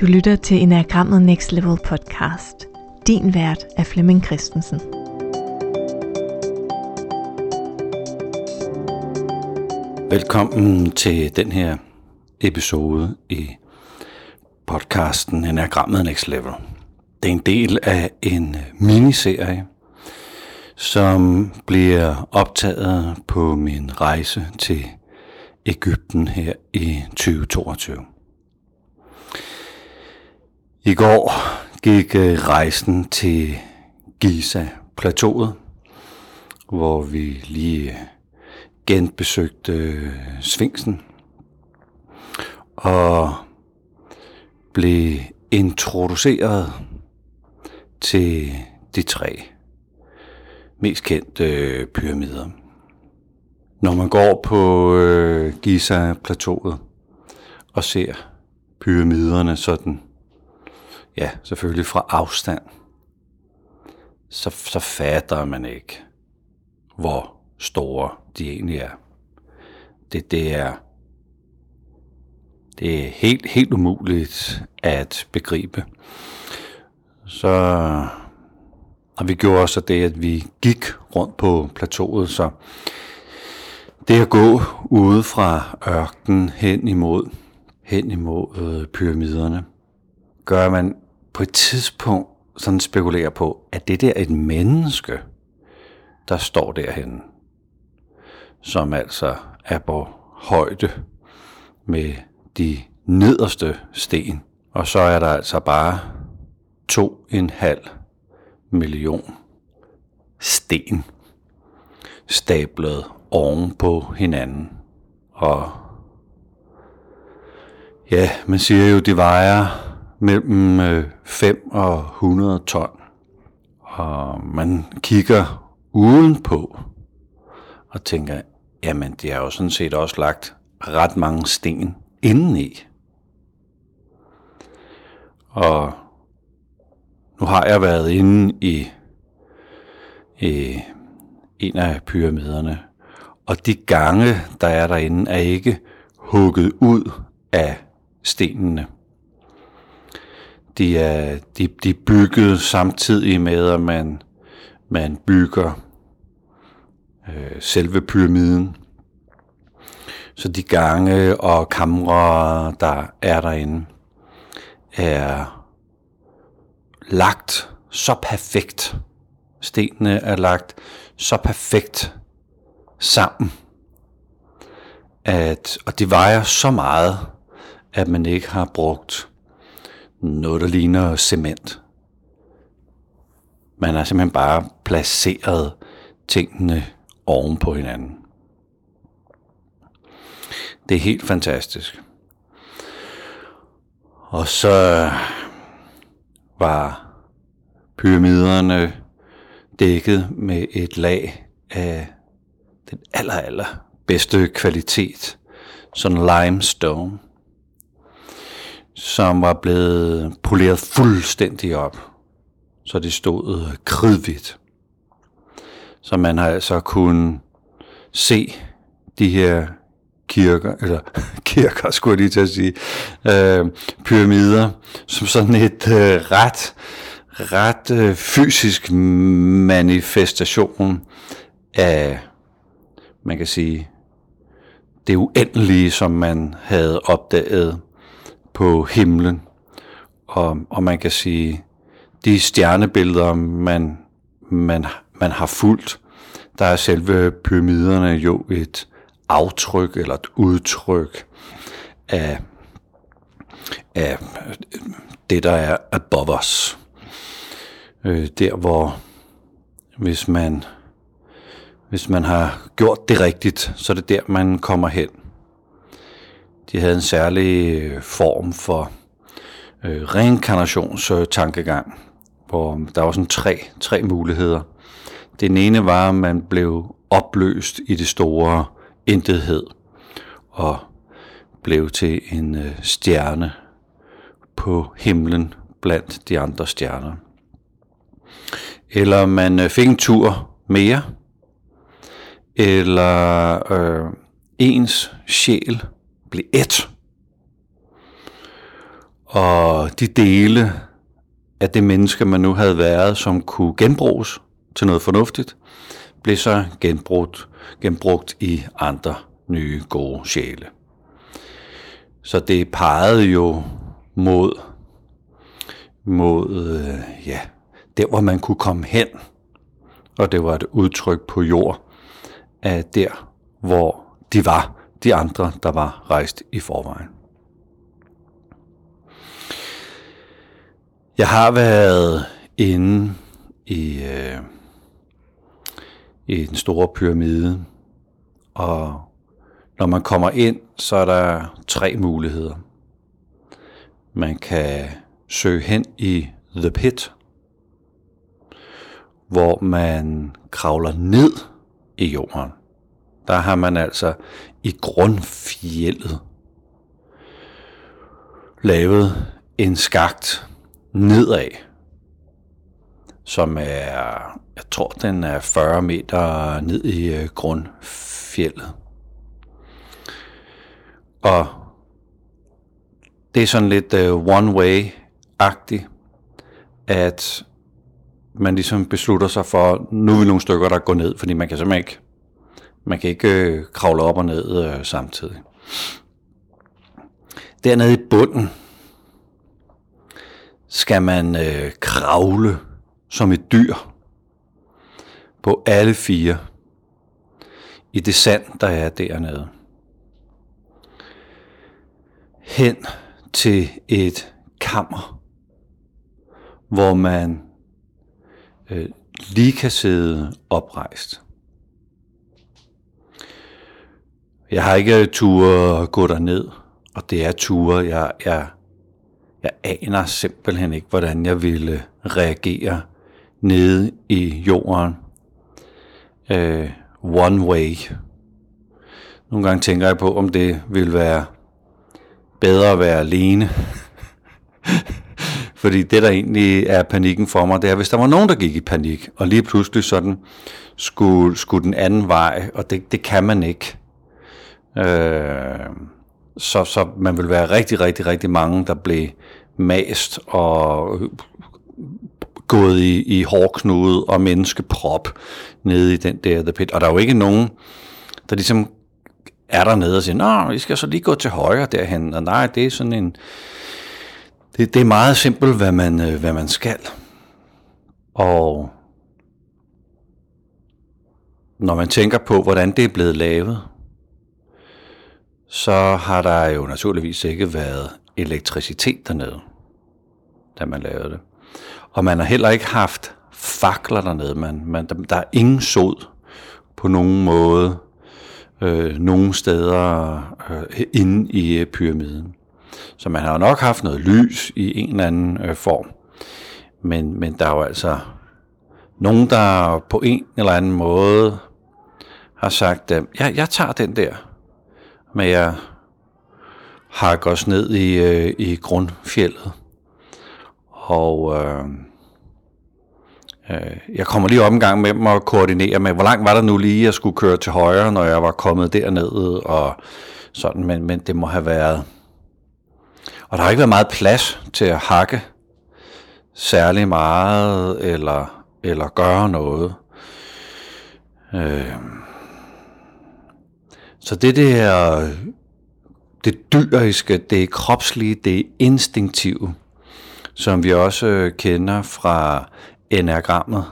Du lytter til Enagrammet Next Level podcast. Din vært er Flemming Christensen. Velkommen til den her episode i podcasten Enagrammet Next Level. Det er en del af en miniserie, som bliver optaget på min rejse til Ægypten her i 2022. I går gik øh, rejsen til Giza-plateauet, hvor vi lige øh, genbesøgte øh, Sfinksen og blev introduceret til de tre mest kendte pyramider. Når man går på Giza-plateauet og ser pyramiderne sådan, ja, selvfølgelig fra afstand, så, så fatter man ikke, hvor store de egentlig er. Det, det er det er helt, helt umuligt at begribe. Så og vi gjorde så det, at vi gik rundt på plateauet, så det at gå ude fra ørkenen hen imod, hen imod øh, pyramiderne, gør at man på et tidspunkt sådan spekulerer på, at det der er et menneske, der står derhen, som altså er på højde med de nederste sten. Og så er der altså bare to en halv million sten stablet oven på hinanden. Og ja, man siger jo, det vejer mellem øh, 5 og 100 ton. Og man kigger udenpå og tænker, jamen det er jo sådan set også lagt ret mange sten indeni. Og nu har jeg været inde i, i en af pyramiderne, og de gange, der er derinde, er ikke hugget ud af stenene. De er, de, de er bygget samtidig med, at man, man bygger øh, selve pyramiden. Så de gange og kamre, der er derinde, er lagt så perfekt. Stenene er lagt så perfekt sammen, at, og det vejer så meget, at man ikke har brugt noget, der ligner cement. Man har simpelthen bare placeret tingene oven på hinanden. Det er helt fantastisk. Og så var pyramiderne dækket med et lag af den aller, aller bedste kvalitet, sådan limestone, som var blevet poleret fuldstændig op, så det stod kridhvidt. Så man har altså kunnet se de her kirker, eller kirker skulle jeg lige til at sige, øh, pyramider, som sådan et øh, ret, ret øh, fysisk manifestation af, man kan sige, det uendelige, som man havde opdaget på himlen. Og, og man kan sige, de stjernebilleder, man, man, man har fulgt, der er selve pyramiderne jo et aftryk eller et udtryk af, af det, der er above os. Øh, der hvor, hvis man, hvis man har gjort det rigtigt, så er det der, man kommer hen. De havde en særlig øh, form for øh, reinkarnationstankegang, hvor der var sådan tre, tre muligheder. Den ene var, at man blev opløst i det store intethed og blev til en øh, stjerne på himlen blandt de andre stjerner. Eller man øh, fik en tur mere, eller øh, ens sjæl blev et. Og de dele af det menneske, man nu havde været, som kunne genbruges til noget fornuftigt, blev så genbrugt, genbrugt i andre nye gode sjæle. Så det pegede jo mod, mod øh, ja, der, hvor man kunne komme hen. Og det var et udtryk på jord af der, hvor de var, de andre, der var rejst i forvejen. Jeg har været inde i, øh, i den store pyramide, og når man kommer ind, så er der tre muligheder. Man kan søge hen i The Pit, hvor man kravler ned i jorden. Der har man altså i grundfjellet lavet en skagt nedad, som er, jeg tror den er 40 meter ned i øh, grundfjellet. Og det er sådan lidt uh, one-way-agtigt, at man ligesom beslutter sig for, nu er vi nogle stykker, der går ned, fordi man kan simpelthen ikke, man kan ikke øh, kravle op og ned øh, samtidig. Dernede i bunden skal man øh, kravle som et dyr på alle fire i det sand, der er dernede. Hen til et kammer, hvor man øh, lige kan sidde oprejst. Jeg har ikke ture gå ned, og det er ture, jeg, jeg, jeg aner simpelthen ikke, hvordan jeg ville reagere nede i jorden. Øh, one way. Nogle gange tænker jeg på, om det ville være bedre at være alene fordi det, der egentlig er panikken for mig, det er, hvis der var nogen, der gik i panik, og lige pludselig sådan skulle, skulle den anden vej, og det, det kan man ikke. Øh, så, så man vil være rigtig, rigtig, rigtig mange, der blev mast og gået i, i hårdknude og menneskeprop nede i den der The Pit. Og der er jo ikke nogen, der ligesom er dernede og siger, nej, vi skal så lige gå til højre derhen. Og nej, det er sådan en det, det er meget simpelt, hvad man, øh, hvad man skal. Og når man tænker på, hvordan det er blevet lavet, så har der jo naturligvis ikke været elektricitet dernede, da man lavede det. Og man har heller ikke haft fakler dernede. Man, man, der er ingen sod på nogen måde, øh, nogen steder øh, inde i øh, pyramiden. Så man har nok haft noget lys i en eller anden øh, form. Men, men der er jo altså nogen, der på en eller anden måde har sagt, øh, ja, jeg tager den der, men jeg hakker os ned i, øh, i grundfjellet. Og øh, øh, jeg kommer lige op en gang med dem og koordinerer med, hvor langt var der nu lige, jeg skulle køre til højre, når jeg var kommet derned, og sådan, men, men det må have været og der har ikke været meget plads til at hakke særlig meget, eller, eller gøre noget. Øh. Så det der, det dyriske, det kropslige, det instinktive, som vi også øh, kender fra enagrammet,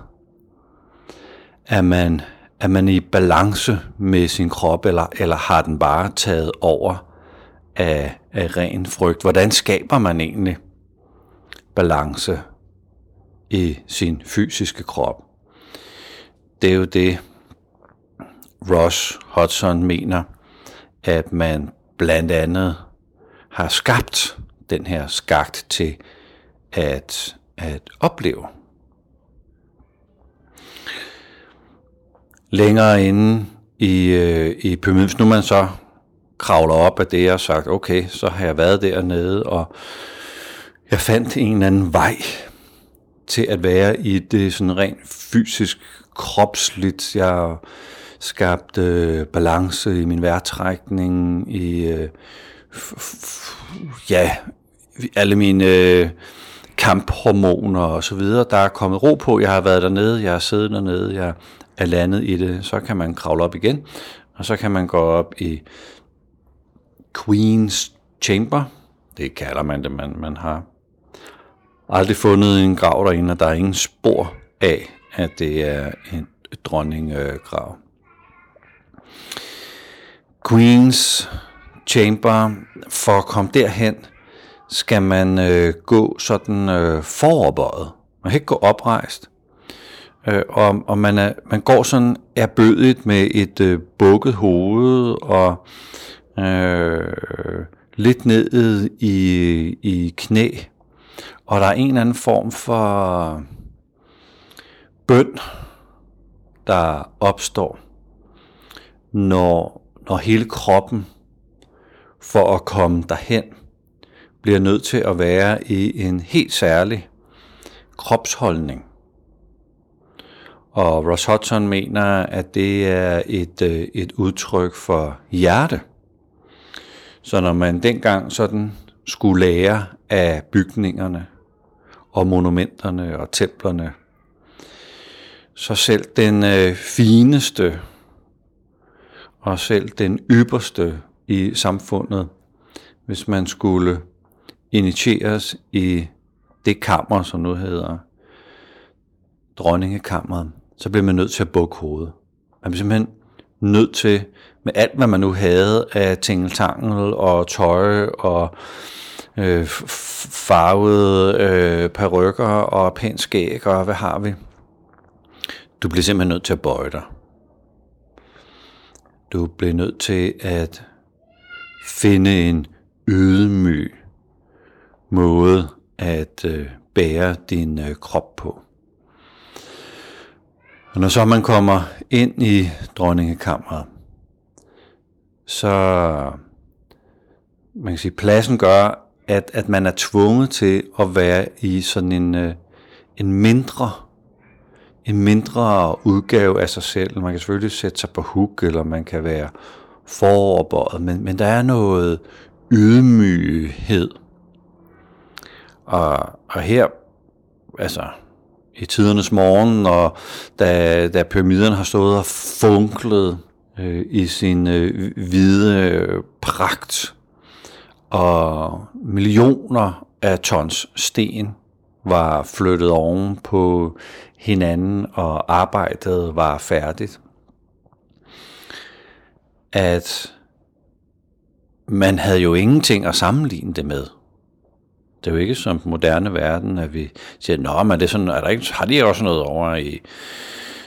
er man, er man i balance med sin krop, eller, eller har den bare taget over af, af ren frygt. Hvordan skaber man egentlig balance i sin fysiske krop? Det er jo det, Ross Hudson mener, at man blandt andet har skabt den her skagt til at, at opleve. Længere inde i, øh, i pyramiden, nu man så kravler op af det og sagt, okay, så har jeg været dernede, og jeg fandt en eller anden vej til at være i det sådan rent fysisk, kropsligt. Jeg skabte øh, balance i min vejrtrækning, i, øh, ja, alle mine øh, kamphormoner og så videre, der er kommet ro på. Jeg har været dernede, jeg har siddet dernede, jeg er landet i det. Så kan man kravle op igen, og så kan man gå op i Queen's Chamber. Det kalder man det, man, man har aldrig fundet en grav derinde, og der er ingen spor af, at det er en dronninggrav. Queen's Chamber, for at komme derhen, skal man øh, gå sådan øh, foroverbøjet. Man kan ikke gå oprejst. Øh, og og man, er, man går sådan erbødigt med et øh, bukket hoved og øh, lidt ned i, i knæ. Og der er en eller anden form for bøn, der opstår, når, når hele kroppen for at komme derhen bliver nødt til at være i en helt særlig kropsholdning. Og Ross Hudson mener, at det er et, øh, et udtryk for hjerte. Så når man dengang sådan skulle lære af bygningerne og monumenterne og templerne, så selv den øh, fineste og selv den ypperste i samfundet, hvis man skulle initieres i det kammer, som nu hedder dronningekammeret, så bliver man nødt til at bukke hovedet. Man blev simpelthen nødt til, med alt hvad man nu havde af tingeltangel og tøj og øh, farvede øh, perukker og pænt skæg og hvad har vi? Du bliver simpelthen nødt til at bøje dig. Du bliver nødt til at finde en ydmyg måde at øh, bære din øh, krop på. Og når så man kommer ind i dronningekammeret, så man kan sige, pladsen gør, at, at man er tvunget til at være i sådan en, øh, en mindre en mindre udgave af sig selv. Man kan selvfølgelig sætte sig på huk, eller man kan være foroverbøjet, men, men der er noget ydmyghed. Og, og her, altså i tidernes morgen, og da, da pyramiderne har stået og funklet øh, i sin øh, hvide øh, pragt, og millioner af tons sten var flyttet oven på hinanden, og arbejdet var færdigt. At man havde jo ingenting at sammenligne det med. Det er jo ikke som den moderne verden, at vi siger, nå, men det er sådan, er der ikke, har de også noget over i,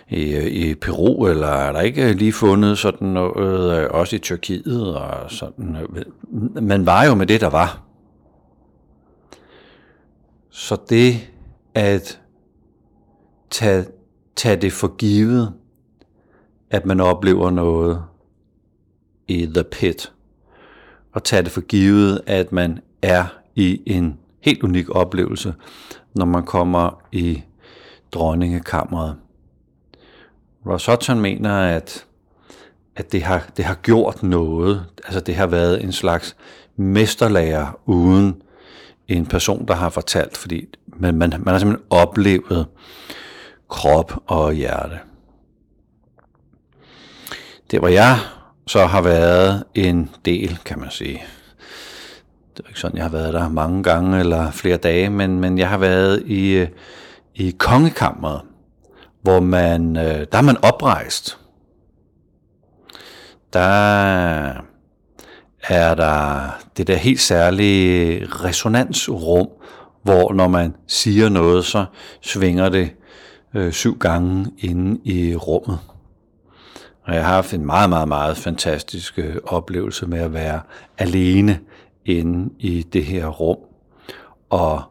i, i Peru, eller er der ikke lige fundet sådan noget, øh, også i Tyrkiet, og sådan. Man var jo med det, der var. Så det at tage, tage det for givet, at man oplever noget i the pit, og tage det for givet, at man er i en helt unik oplevelse, når man kommer i dronningekammeret. Ross Hudson mener, at, at det, har, det har gjort noget. Altså det har været en slags mesterlærer uden en person, der har fortalt, fordi man, man, man har simpelthen oplevet krop og hjerte. Det hvor jeg så har været en del, kan man sige. Det er ikke sådan, jeg har været der mange gange eller flere dage, men, men jeg har været i, i kongekammeret, hvor man, øh, der er man oprejst. Der er der det der helt særlige resonansrum, hvor når man siger noget, så svinger det øh, syv gange inde i rummet. Og jeg har haft en meget, meget, meget fantastisk øh, oplevelse med at være alene inde i det her rum og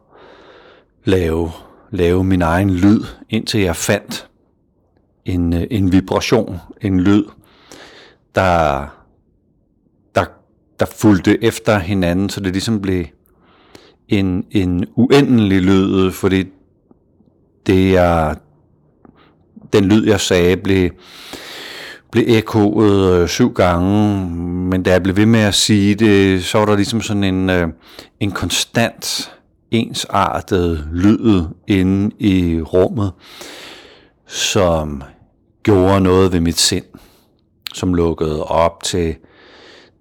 lave, lave min egen lyd, indtil jeg fandt en, øh, en vibration, en lyd, der, der fulgte efter hinanden, så det ligesom blev en, en uendelig lyd, fordi det er, den lyd, jeg sagde, blev, blev ekkoet øh, syv gange, men da jeg blev ved med at sige det, så var der ligesom sådan en, øh, en konstant ensartet lyd inde i rummet, som gjorde noget ved mit sind, som lukkede op til,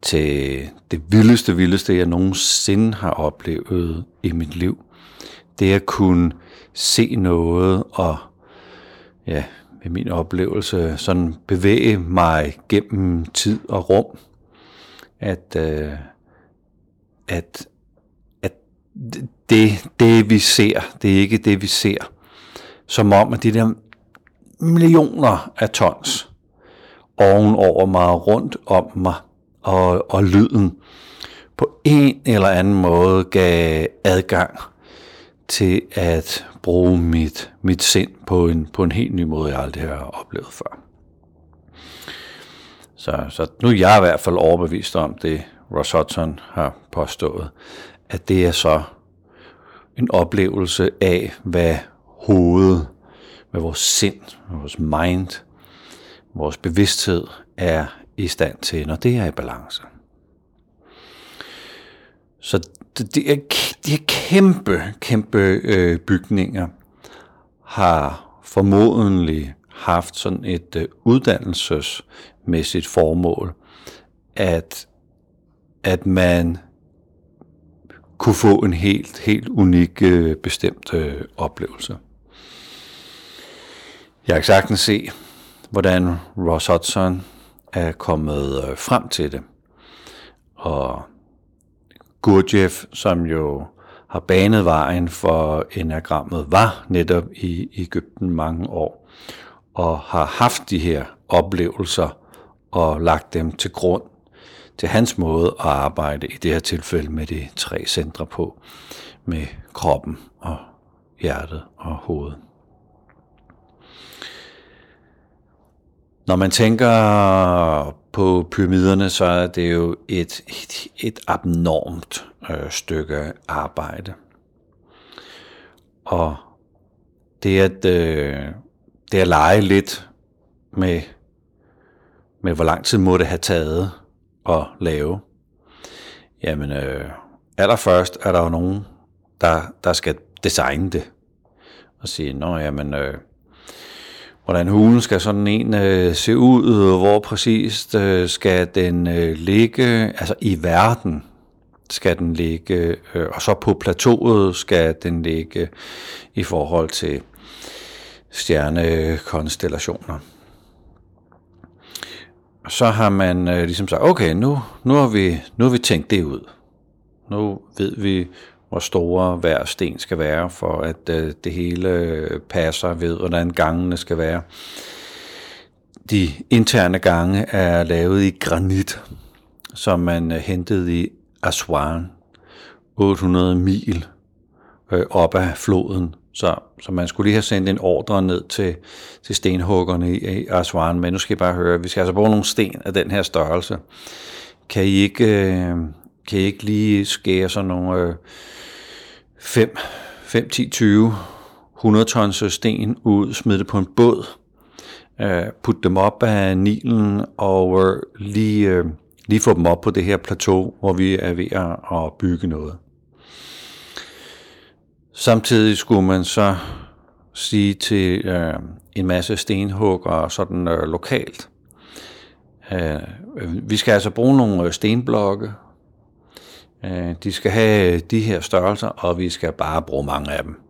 til det vildeste, vildeste, jeg nogensinde har oplevet i mit liv. Det at kunne se noget og ja, med min oplevelse sådan bevæge mig gennem tid og rum. At, øh, at, at det, det vi ser, det er ikke det vi ser. Som om at de der millioner af tons ovenover mig, rundt om mig, og, og lyden på en eller anden måde gav adgang til at bruge mit, mit sind på en, på en helt ny måde, jeg aldrig har oplevet før. Så, så nu er jeg i hvert fald overbevist om det, Ross Hudson har påstået, at det er så en oplevelse af, hvad hovedet, hvad vores sind, vores mind, vores bevidsthed er i stand til, når det er i balance. Så det er, de er kæmpe, kæmpe øh, bygninger har formodentlig haft sådan et øh, uddannelsesmæssigt formål, at, at man kunne få en helt, helt unik øh, bestemt øh, oplevelse. Jeg kan sagtens se, hvordan Ross Hudson er kommet øh, frem til det. Og Gurdjieff, som jo har banet vejen for enagrammet, var netop i Ægypten mange år, og har haft de her oplevelser og lagt dem til grund til hans måde at arbejde, i det her tilfælde med de tre centre på, med kroppen og hjertet og hovedet. Når man tænker på pyramiderne, så er det jo et, et, et abnormt øh, stykke arbejde. Og det at, øh, det at lege lidt med, med, hvor lang tid må det have taget at lave. Jamen, øh, allerførst er der jo nogen, der, der skal designe det. Og sige, nå jamen, øh, hvordan hulen skal sådan en øh, se ud, hvor præcist øh, skal den øh, ligge, altså i verden skal den ligge, øh, og så på plateauet skal den ligge i forhold til stjernekonstellationer. Så har man øh, ligesom sagt, okay, nu, nu, har vi, nu har vi tænkt det ud. Nu ved vi, hvor store hver sten skal være, for at øh, det hele passer ved, hvordan gangene skal være. De interne gange er lavet i granit, som man øh, hentede i Aswan, 800 mil øh, op ad floden. Så, så man skulle lige have sendt en ordre ned til, til stenhuggerne i, i Aswan, men nu skal I bare høre, vi skal altså bruge nogle sten af den her størrelse. Kan I ikke, øh, kan I ikke lige skære sådan nogle øh, 5, 5, 10, 20, 100 tons øh, sten ud, smide det på en båd, øh, putte dem op af Nilen og øh, lige, øh, lige få dem op på det her plateau, hvor vi er ved at bygge noget. Samtidig skulle man så sige til øh, en masse stenhugger sådan øh, lokalt, øh, vi skal altså bruge nogle øh, stenblokke, Øh, de skal have øh, de her størrelser, og vi skal bare bruge mange af dem.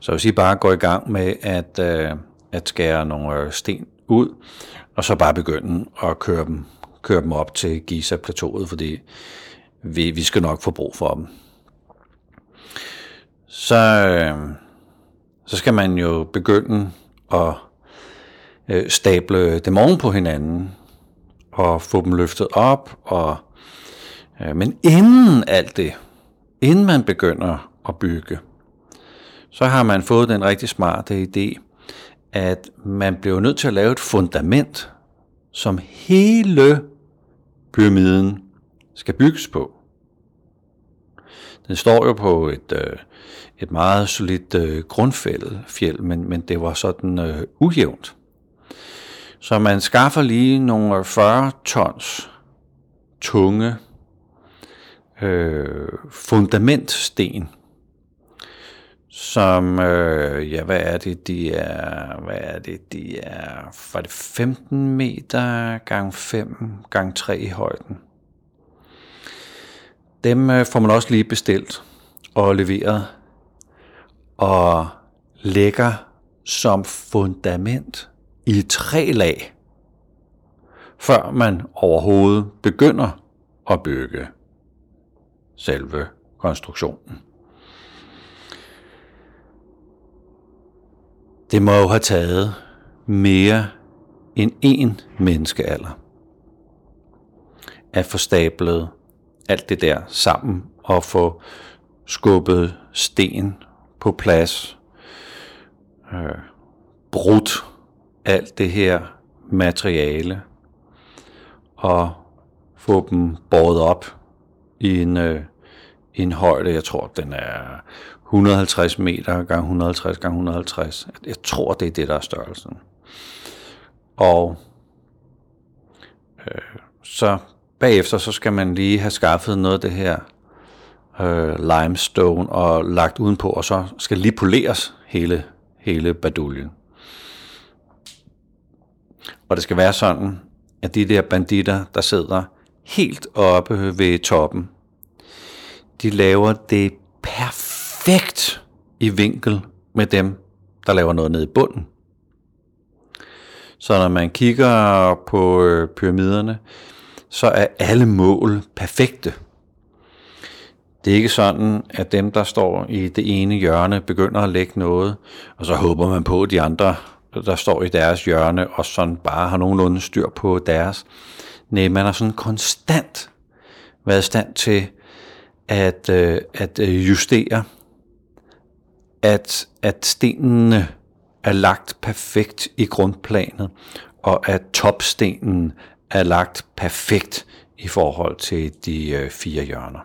Så hvis I bare går i gang med at, øh, at skære nogle sten ud, og så bare begynde at køre dem, køre dem op til Giza-plateauet, fordi vi, vi skal nok få brug for dem. Så, så skal man jo begynde at stable dem oven på hinanden, og få dem løftet op, og Øh, men inden alt det, inden man begynder at bygge, så har man fået den rigtig smarte idé, at man bliver nødt til at lave et fundament, som hele pyramiden skal bygges på. Den står jo på et, øh, et meget solidt øh, grundfælde, men, men det var sådan øh, ujævnt. Så man skaffer lige nogle øh, 40 tons tunge øh, fundamentsten, som, øh, ja, hvad er det, de er, hvad er det, de er, var det 15 meter gang 5 gang 3 i højden. Dem øh, får man også lige bestilt og leveret, og lægger som fundament i tre lag, før man overhovedet begynder at bygge selve konstruktionen. Det må jo have taget mere end én menneskealder at få stablet alt det der sammen og få skubbet sten på plads, øh, brudt alt det her materiale og få dem båret op i en, øh, en højde, jeg tror, den er 150 meter gange 150 gange 150. Jeg tror, det er det, der er størrelsen. Og øh, så bagefter, så skal man lige have skaffet noget af det her øh, limestone og lagt udenpå, og så skal lige poleres hele, hele baduljen. Og det skal være sådan, at de der banditter, der sidder helt oppe ved toppen, de laver det perfekt i vinkel med dem, der laver noget nede i bunden. Så når man kigger på øh, pyramiderne, så er alle mål perfekte. Det er ikke sådan, at dem, der står i det ene hjørne, begynder at lægge noget, og så håber man på, at de andre, der står i deres hjørne, og sådan bare har nogenlunde styr på deres. Nej, man har sådan konstant været i stand til at, øh, at øh, justere, at, at stenene er lagt perfekt i grundplanet, og at topstenen er lagt perfekt i forhold til de øh, fire hjørner.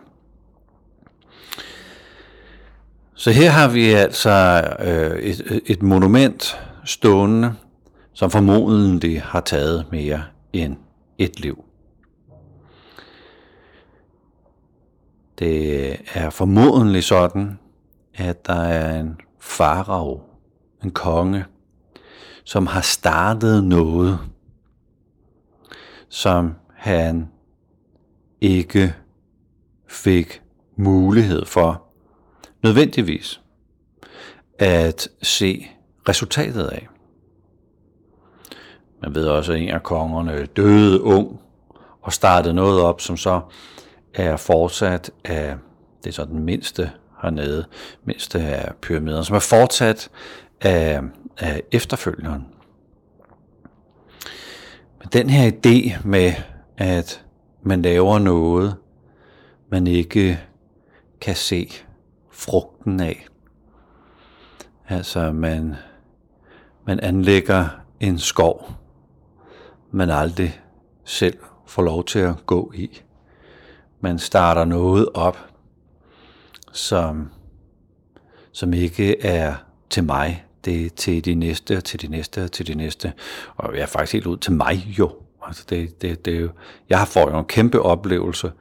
Så her har vi altså øh, et, et monument stående, som formodentlig har taget mere end et liv. Det er formodentlig sådan, at der er en farao, en konge, som har startet noget, som han ikke fik mulighed for nødvendigvis at se resultatet af. Man ved også, at en af kongerne døde ung og startede noget op, som så er fortsat af, det er så den mindste hernede, mindste af pyramiderne, som er fortsat af, af efterfølgeren. Men den her idé med, at man laver noget, man ikke kan se frugten af. Altså man, man anlægger en skov, man aldrig selv får lov til at gå i. Man starter noget op, som, som ikke er til mig, det er til de næste, til de næste, til de næste. Og jeg er faktisk helt ud til mig jo. Altså det, det, det er jo, jeg har fået en kæmpe oplevelse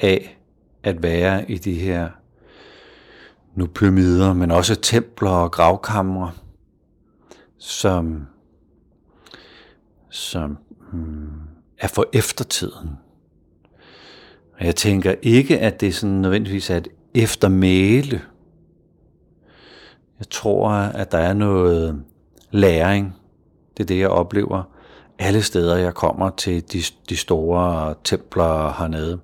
af at være i de her nu pyramider, men også templer og gravkamre, som, som er for eftertiden. Og jeg tænker ikke, at det sådan nødvendigvis er et eftermæle. Jeg tror, at der er noget læring. Det er det, jeg oplever alle steder, jeg kommer til de, de store templer hernede.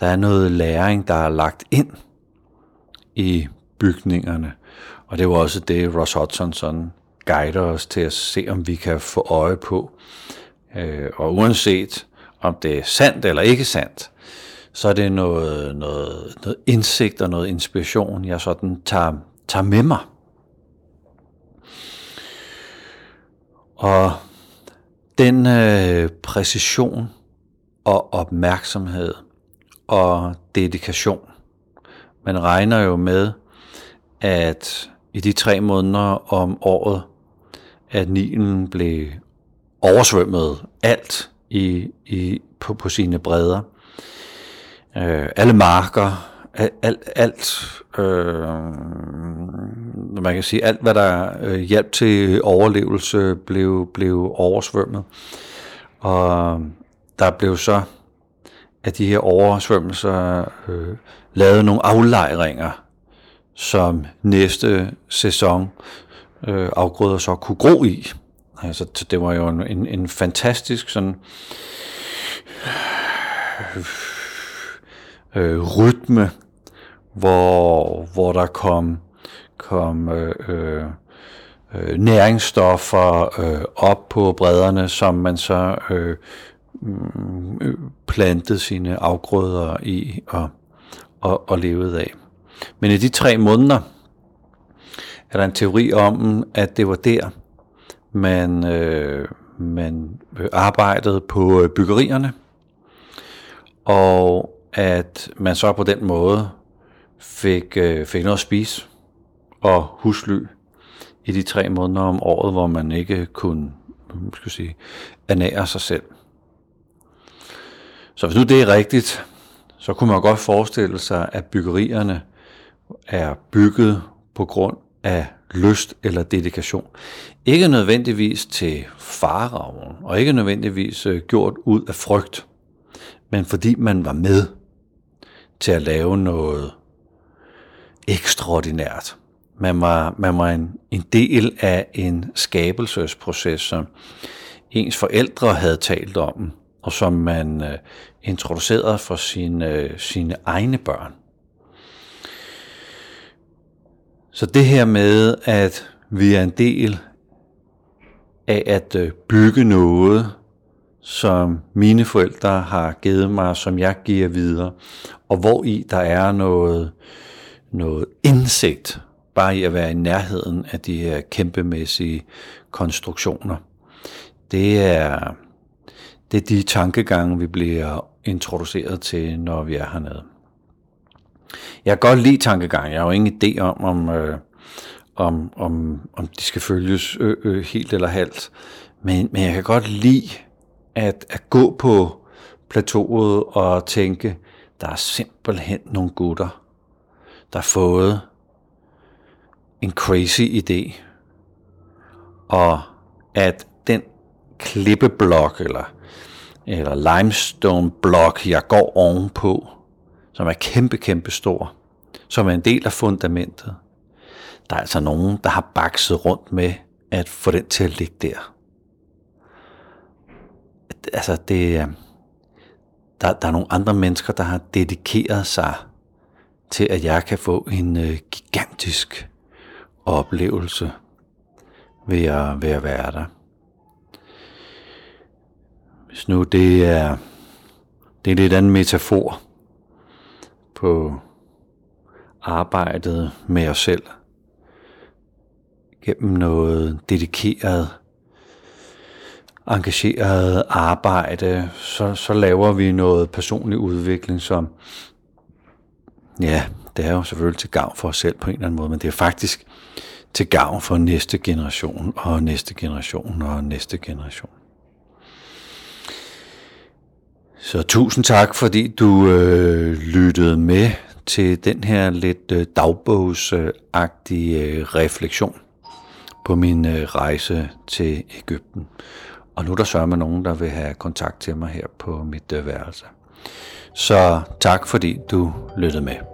Der er noget læring, der er lagt ind i bygningerne. Og det var også det, Ross Hudson sådan guider os til at se, om vi kan få øje på. Øh, og uanset om det er sandt eller ikke sandt, så er det noget, noget, noget indsigt og noget inspiration, jeg sådan tager, tager med mig. Og den øh, præcision og opmærksomhed og dedikation, man regner jo med, at i de tre måneder om året, at Nilen blev oversvømmede alt i, i, på, på sine bredder. Øh, alle marker, alt, alt øh, man kan sige, alt hvad der øh, hjalp til overlevelse blev, blev oversvømmet. Og der blev så af de her oversvømmelser øh, lavet nogle aflejringer, som næste sæson øh, afgrøder så kunne gro i. Altså, det var jo en, en fantastisk sådan øh, rytme, hvor, hvor der kom, kom øh, øh, øh næringsstoffer øh, op på bredderne, som man så øh, mm, øh, plantede sine afgrøder i og, og, og levede af. Men i de tre måneder er der en teori om, at det var der, man, øh, man arbejdede på øh, byggerierne, og at man så på den måde fik, øh, fik noget at spise og husly i de tre måneder om året, hvor man ikke kunne skal sige, ernære sig selv. Så hvis nu det er rigtigt, så kunne man godt forestille sig, at byggerierne er bygget på grund af lyst eller dedikation. Ikke nødvendigvis til farraven, og ikke nødvendigvis øh, gjort ud af frygt, men fordi man var med til at lave noget ekstraordinært. Man var, man var en, en del af en skabelsesproces, som ens forældre havde talt om, og som man øh, introducerede for sine, øh, sine egne børn. Så det her med, at vi er en del af at øh, bygge noget, som mine forældre har givet mig, som jeg giver videre, og hvor i der er noget, noget indsigt, bare i at være i nærheden af de her kæmpemæssige konstruktioner. Det er, det er de tankegange, vi bliver introduceret til, når vi er hernede. Jeg kan godt lide tankegang. Jeg har jo ingen idé om, om, øh, om, om, om de skal følges øh, øh, helt eller halvt. Men, men jeg kan godt lide at, at gå på plateauet og tænke, der er simpelthen nogle gutter, der har fået en crazy idé. Og at den klippeblok eller, eller limestone blok, jeg går ovenpå, som er kæmpe, kæmpe stor, som er en del af fundamentet. Der er altså nogen, der har bakset rundt med at få den til at ligge der. Altså, det, øh, der, der er nogle andre mennesker, der har dedikeret sig til, at jeg kan få en øh, gigantisk oplevelse ved at, ved at være der. Hvis nu det er, det er lidt anden metafor på arbejdet med os selv gennem noget dedikeret, engageret arbejde, så, så laver vi noget personlig udvikling, som, ja, det er jo selvfølgelig til gavn for os selv på en eller anden måde, men det er faktisk til gavn for næste generation og næste generation og næste generation. Så tusind tak, fordi du øh, lyttede med til den her lidt øh, dagbogsagtige øh, refleksion på min øh, rejse til Ægypten. Og nu er der sørger nogen, der vil have kontakt til mig her på mit øh, værelse. Så tak fordi du lyttede med.